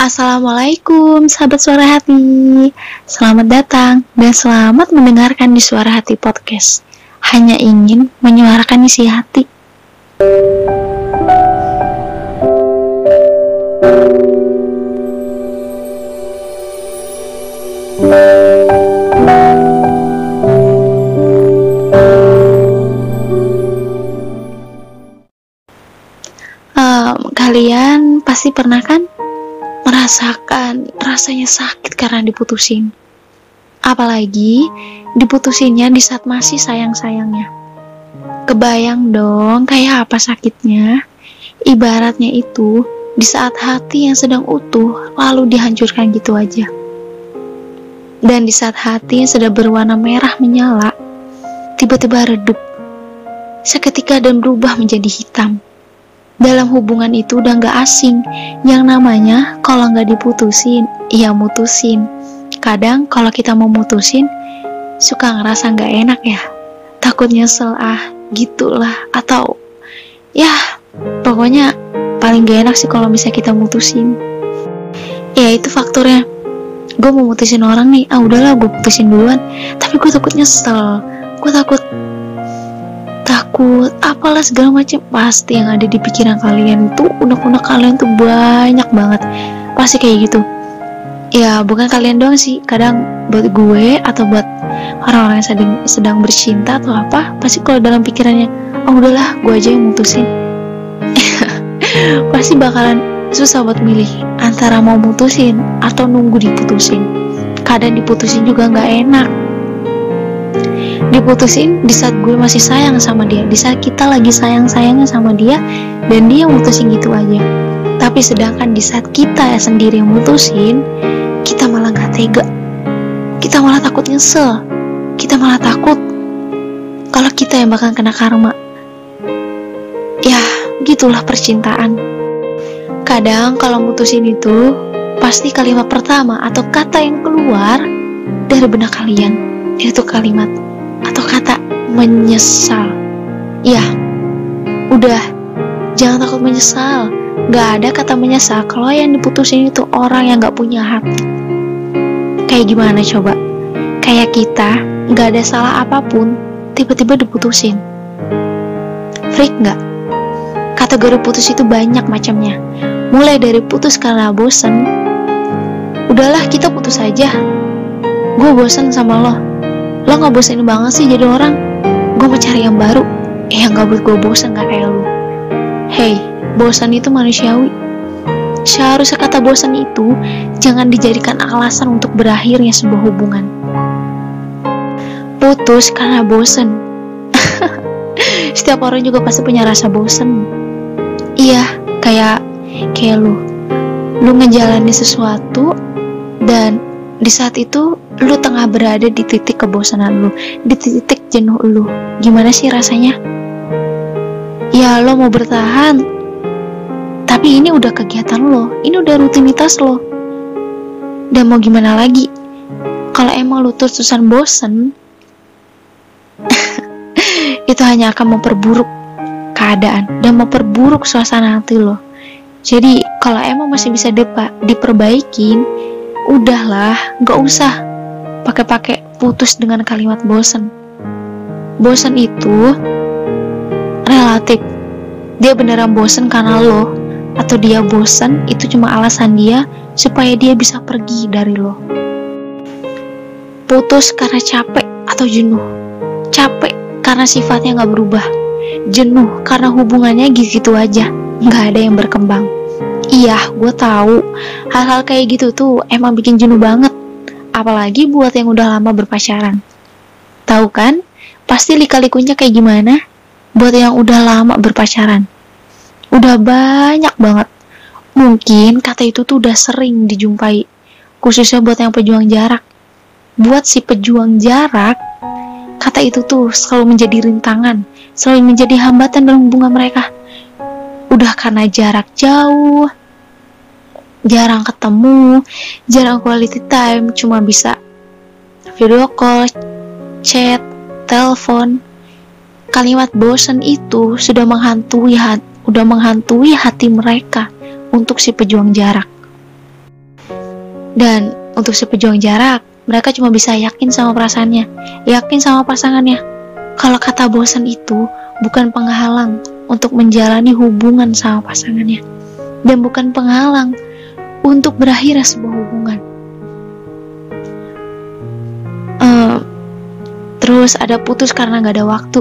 Assalamualaikum sahabat suara hati. Selamat datang dan selamat mendengarkan di suara hati podcast. Hanya ingin menyuarakan isi hati. Kalian pasti pernah kan merasakan rasanya sakit karena diputusin. Apalagi diputusinnya di saat masih sayang-sayangnya. Kebayang dong kayak apa sakitnya. Ibaratnya itu di saat hati yang sedang utuh lalu dihancurkan gitu aja. Dan di saat hati yang sedang berwarna merah menyala, tiba-tiba redup. Seketika dan berubah menjadi hitam dalam hubungan itu udah gak asing. Yang namanya kalau gak diputusin, ya mutusin. Kadang kalau kita mau mutusin, suka ngerasa gak enak ya. Takut nyesel ah, gitulah. Atau ya pokoknya paling gak enak sih kalau misalnya kita mutusin. Ya itu faktornya. Gue mau mutusin orang nih, ah udahlah gue putusin duluan. Tapi gue takut nyesel. Gue takut takut apalah segala macam pasti yang ada di pikiran kalian tuh unek-unek kalian tuh banyak banget. Pasti kayak gitu. Ya bukan kalian doang sih. Kadang buat gue atau buat orang-orang yang sedang sedang bercinta atau apa pasti kalau dalam pikirannya oh udahlah gue aja yang mutusin. Pasti bakalan susah buat milih antara mau mutusin atau nunggu diputusin. Kadang diputusin juga nggak enak diputusin di saat gue masih sayang sama dia di saat kita lagi sayang-sayangnya sama dia dan dia mutusin gitu aja. Tapi sedangkan di saat kita ya sendiri yang mutusin kita malah gak tega. Kita malah takut nyesel. Kita malah takut kalau kita yang bakal kena karma. Ya gitulah percintaan. Kadang kalau mutusin itu pasti kalimat pertama atau kata yang keluar dari benak kalian yaitu kalimat atau kata menyesal. Ya, udah, jangan takut menyesal. Gak ada kata menyesal kalau yang diputusin itu orang yang gak punya hati. Kayak gimana coba? Kayak kita, gak ada salah apa pun, tiba-tiba diputusin. Freak gak? Kategori putus itu banyak macamnya. Mulai dari putus karena bosen, udahlah kita putus aja. Gue bosen sama lo, lo nggak bosan banget sih jadi orang. Gue mau cari yang baru. Eh yang gak buat gue bosan gak kayak lo hey bosan itu manusiawi. Seharusnya kata bosan itu jangan dijadikan alasan untuk berakhirnya sebuah hubungan. Putus karena bosan setiap orang juga pasti punya rasa bosan iya kayak kayak lu. Lu ngejalani sesuatu dan di saat itu lu tengah berada di titik kebosanan lu, di titik jenuh lu. Gimana sih rasanya? Ya lo mau bertahan, tapi ini udah kegiatan lo, ini udah rutinitas lo. Dan mau gimana lagi? Kalau emang lu terus-terusan bosen, itu hanya akan memperburuk keadaan dan memperburuk suasana hati lo. Jadi kalau emang masih bisa diperbaikin, udahlah gak usah pakai-pakai putus dengan kalimat bosen. Bosen itu relatif. Dia beneran bosen karena lo atau dia bosen itu cuma alasan dia supaya dia bisa pergi dari lo. Putus karena capek atau jenuh? Capek karena sifatnya gak berubah. Jenuh karena hubungannya gitu aja gak ada yang berkembang. Iya, gue tahu. Hal-hal kayak gitu tuh emang bikin jenuh banget. Apalagi buat yang udah lama berpacaran. Tahu kan? Pasti lika-likunya kayak gimana? Buat yang udah lama berpacaran. Udah banyak banget. Mungkin kata itu tuh udah sering dijumpai. Khususnya buat yang pejuang jarak. Buat si pejuang jarak, kata itu tuh selalu menjadi rintangan, selalu menjadi hambatan dalam hubungan mereka. Udah karena jarak jauh, jarang ketemu, jarang quality time, cuma bisa video call, chat, telepon. Kalimat bosan itu sudah menghantui hati, sudah menghantui hati mereka untuk si pejuang jarak. Dan untuk si pejuang jarak, mereka cuma bisa yakin sama perasaannya, yakin sama pasangannya. Kalau kata bosan itu bukan penghalang untuk menjalani hubungan sama pasangannya, dan bukan penghalang untuk berakhirnya sebuah hubungan. Uh, terus ada putus karena nggak ada waktu.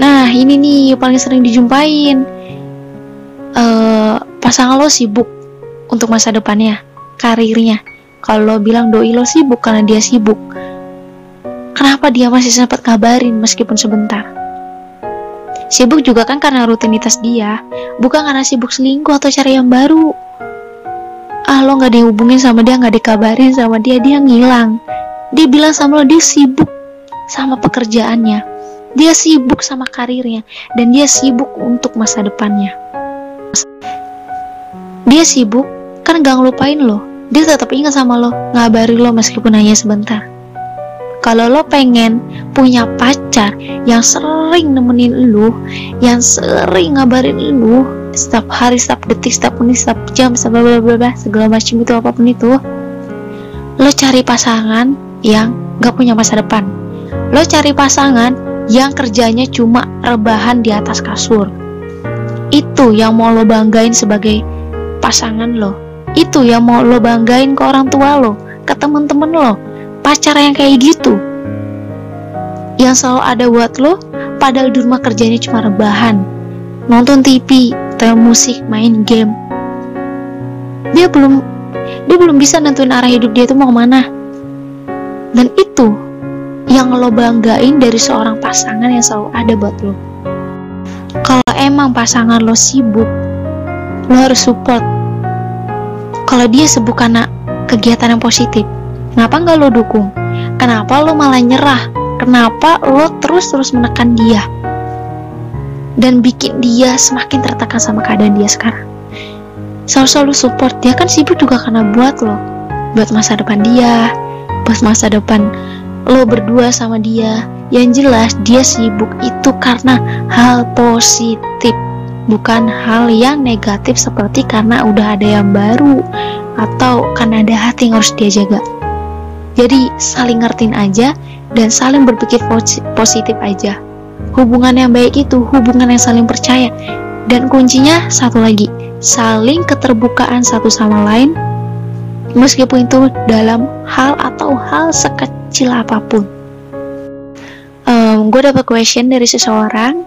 Nah ini nih paling sering dijumpain. Uh, pasangan lo sibuk untuk masa depannya, karirnya. Kalau lo bilang doi lo sibuk karena dia sibuk, kenapa dia masih sempat kabarin meskipun sebentar? Sibuk juga kan karena rutinitas dia, bukan karena sibuk selingkuh atau cari yang baru. Ah lo nggak dihubungin sama dia, nggak dikabarin sama dia, dia ngilang. Dia bilang sama lo dia sibuk sama pekerjaannya, dia sibuk sama karirnya, dan dia sibuk untuk masa depannya. Dia sibuk kan gak ngelupain lo dia tetap ingat sama lo ngabari lo meskipun hanya sebentar kalau lo pengen punya pacar yang sering nemenin lo yang sering ngabarin lo setiap hari, setiap detik, setiap menit, setiap jam, setiap bla bla bla segala macam itu apa pun itu lo cari pasangan yang gak punya masa depan. Lo cari pasangan yang kerjanya cuma rebahan di atas kasur. Itu yang mau lo banggain sebagai pasangan lo. Itu yang mau lo banggain ke orang tua lo ke temen-temen lo. Pacar yang kayak gitu. Yang selalu ada buat lo padahal di rumah kerjanya cuma rebahan. Nonton TV, tel musik, main game dia belum dia belum bisa nentuin arah hidup dia itu mau ke mana dan itu yang lo banggain dari seorang pasangan yang selalu ada buat lo kalau emang pasangan lo sibuk lo harus support kalau dia sibuk karena kegiatan yang positif, kenapa nggak lo dukung? Kenapa lo malah nyerah? Kenapa lo terus-terus menekan dia? Dan bikin dia semakin tertekan sama keadaan dia sekarang. Selalu-selalu support, dia kan sibuk juga karena buat lo. Buat masa depan dia, buat masa depan lo berdua sama dia. Yang jelas dia sibuk itu karena hal positif bukan hal yang negatif seperti karena udah ada yang baru atau karena ada hati yang harus dia jaga. Jadi saling ngertiin aja dan saling berpikir positif aja. Hubungan yang baik itu hubungan yang saling percaya dan kuncinya satu lagi, saling keterbukaan satu sama lain meskipun itu dalam hal atau hal sekecil apa pun. Um, gue dapat question dari seseorang,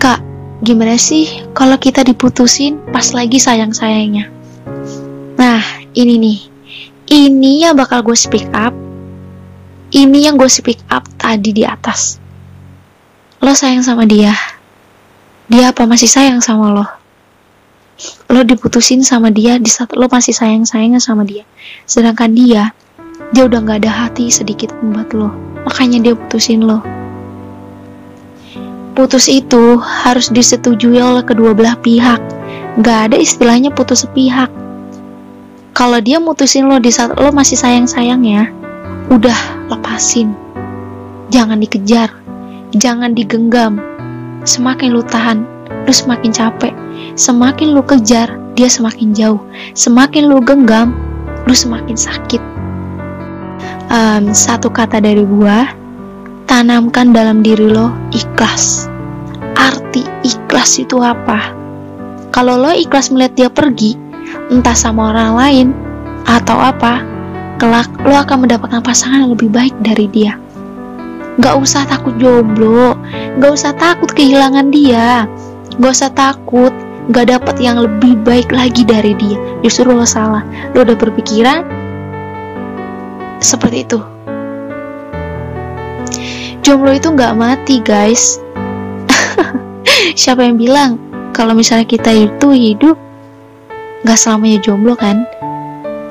kak gimana sih kalau kita diputusin pas lagi sayang-sayangnya? Nah, ini nih. Ini yang bakal gue speak up. Ini yang gue speak up tadi di atas. Lo sayang sama dia. Dia apa masih sayang sama lo? Lo diputusin sama dia di saat lo masih sayang-sayangnya sama dia. Sedangkan dia, dia udah gak ada hati sedikit pun buat lo. Makanya dia putusin lo putus itu harus disetujui oleh kedua belah pihak. Gak ada istilahnya putus sepihak. Kalau dia mutusin lo di saat lo masih sayang-sayang ya, udah lepasin. Jangan dikejar, jangan digenggam. Semakin lo tahan, lo semakin capek. Semakin lo kejar, dia semakin jauh. Semakin lo genggam, lo semakin sakit. Um, satu kata dari gua, tanamkan dalam diri lo ikhlas. Arti ikhlas itu apa? Kalau lo ikhlas melihat dia pergi, entah sama orang lain atau apa, kelak lo akan mendapatkan pasangan yang lebih baik dari dia. Gak usah takut jomblo, gak usah takut kehilangan dia, gak usah takut gak dapat yang lebih baik lagi dari dia. Justru lo salah, lo udah berpikiran seperti itu. Jomblo itu nggak mati guys. Siapa yang bilang kalau misalnya kita itu hidup nggak selamanya jomblo kan?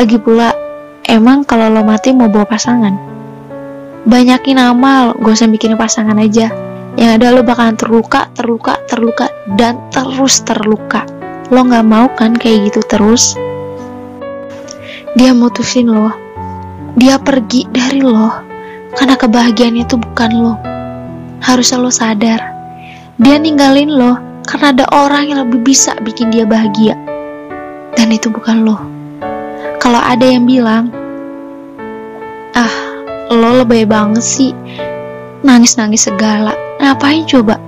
Lagi pula emang kalau lo mati mau bawa pasangan banyakin amal gak usah bikin pasangan aja yang ada lo bakalan terluka terluka terluka dan terus terluka lo nggak mau kan kayak gitu terus dia mutusin lo dia pergi dari lo karena kebahagiaan itu bukan lo. Harusnya lo sadar. Dia ninggalin lo karena ada orang yang lebih bisa bikin dia bahagia. Dan itu bukan lo. kalau ada yang bilang, ah lo lebay banget sih, nangis-nangis segala, ngapain coba?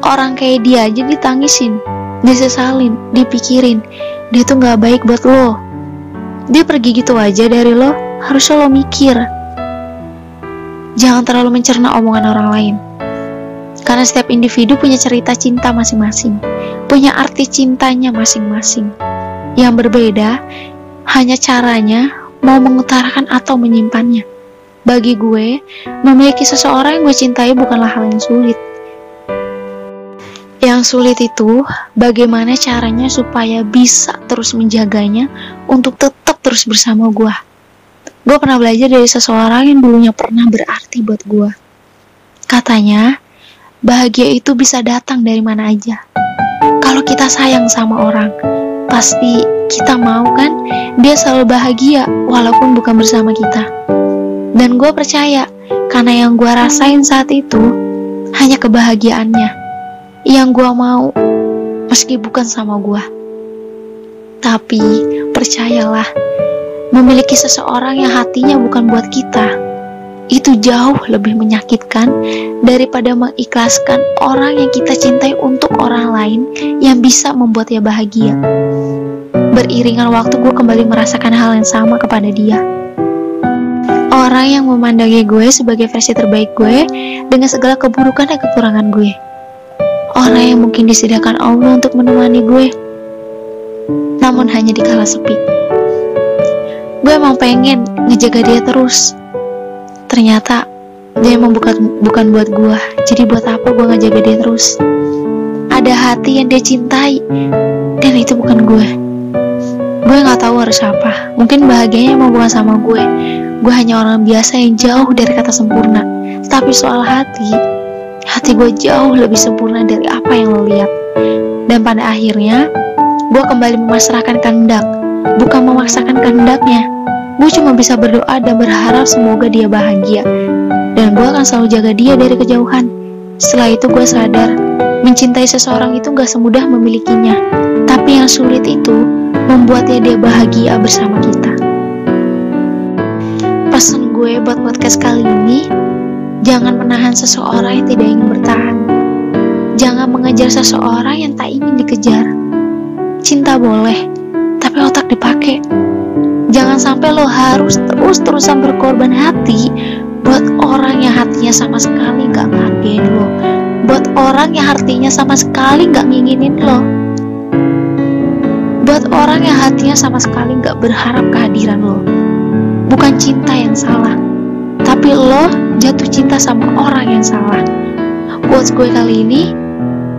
Orang kayak dia aja ditangisin, disesalin, dipikirin, dia tuh gak baik buat lo. Dia pergi gitu aja dari lo, harusnya lo mikir. Jangan terlalu mencerna omongan orang lain. Karena setiap individu punya cerita cinta masing-masing, punya arti cintanya masing-masing. Yang berbeda hanya caranya mau mengutarakan atau menyimpannya. Bagi gue, memiliki seseorang yang gue cintai bukanlah hal yang sulit. Yang sulit itu bagaimana caranya supaya bisa terus menjaganya untuk tetap terus bersama gue. Gue pernah belajar dari seseorang yang dulunya pernah berarti buat gue. Katanya, bahagia itu bisa datang dari mana aja. Kalau kita sayang sama orang, pasti kita mau kan dia selalu bahagia walaupun bukan bersama kita. Dan gue percaya, karena yang gue rasain saat itu hanya kebahagiaannya. Yang gue mau, meski bukan sama gue. Tapi, percayalah, memiliki seseorang yang hatinya bukan buat kita, itu jauh lebih menyakitkan daripada mengikhlaskan orang yang kita cintai untuk orang lain yang bisa membuat dia bahagia. Beriringan waktu gue kembali merasakan hal yang sama kepada dia. Orang yang memandangi gue sebagai versi terbaik gue dengan segala keburukan dan kekurangan gue. Orang yang mungkin disediakan Allah untuk menemani gue, namun hanya di kala sepi. Gue emang pengen ngejaga dia terus. Ternyata dia emang bukan bukan buat gue. Jadi buat apa gue ngejaga dia terus? Ada hati yang dia cintai dan itu bukan gue harus apa mungkin bahagianya emang bukan sama gue gue hanya orang biasa yang jauh dari kata sempurna tapi soal hati hati gue jauh lebih sempurna dari apa yang lo lihat dan pada akhirnya gue kembali memasrahkan kehendak bukan memaksakan kehendaknya. Gue cuma bisa berdoa dan berharap semoga dia bahagia. Dan gue akan selalu jaga dia dari kejauhan. Setelah itu gue sadar, mencintai seseorang itu gak semudah memilikinya. Tapi yang sulit itu, membuatnya dia bahagia bersama kita. Pesan gue buat podcast kali ini, jangan menahan seseorang yang tidak ingin bertahan. Jangan mengejar seseorang yang tak ingin dikejar. Cinta boleh, tapi otak dipakai. Jangan sampai lo harus terus-terusan berkorban hati buat orang yang hatinya sama sekali gak ngargain lo. Buat orang yang hatinya sama sekali gak nginginin lo. Buat orang yang hatinya sama sekali gak berharap kehadiran lo. Bukan cinta yang salah, tapi lo jatuh cinta sama orang yang salah. Quotes gue kali ini,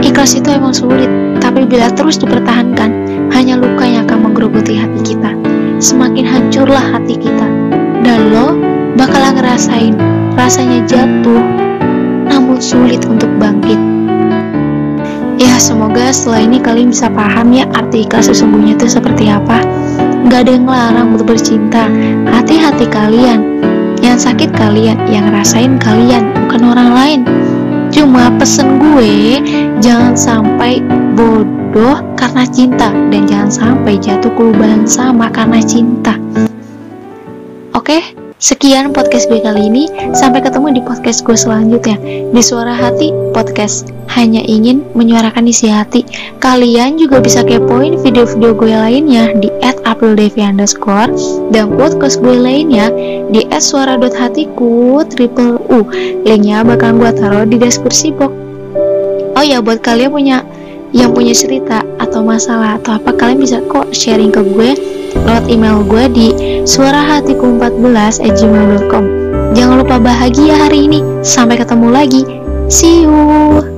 ikhlas itu emang sulit, tapi bila terus dipertahankan, hanya luka yang akan menggerogoti hati kita. Semakin hancurlah hati kita. Dan lo bakalan ngerasain rasanya jatuh, namun sulit untuk bangkit. Ya, semoga setelah ini kalian bisa paham ya arti ikhlas sesungguhnya itu seperti apa. Gak ada yang larang untuk bercinta. Hati-hati kalian. Yang sakit kalian, yang rasain kalian, bukan orang lain. Cuma pesen gue, jangan sampai bodoh karena cinta dan jangan sampai jatuh ke sama karena cinta. Oke, sekian podcast gue kali ini. Sampai ketemu di podcast gue selanjutnya di Suara Hati Podcast. Hanya ingin menyuarakan isi hati. Kalian juga bisa kepoin video-video gue lainnya di @aprildevi underscore dan podcast gue lainnya di @suara.hatiku triple u. Linknya bakal gue taruh di deskripsi box. Oh ya, buat kalian punya yang punya cerita atau masalah atau apa kalian bisa kok sharing ke gue lewat email gue di suarahatiku14 gmail.com jangan lupa bahagia hari ini. Sampai ketemu lagi. See you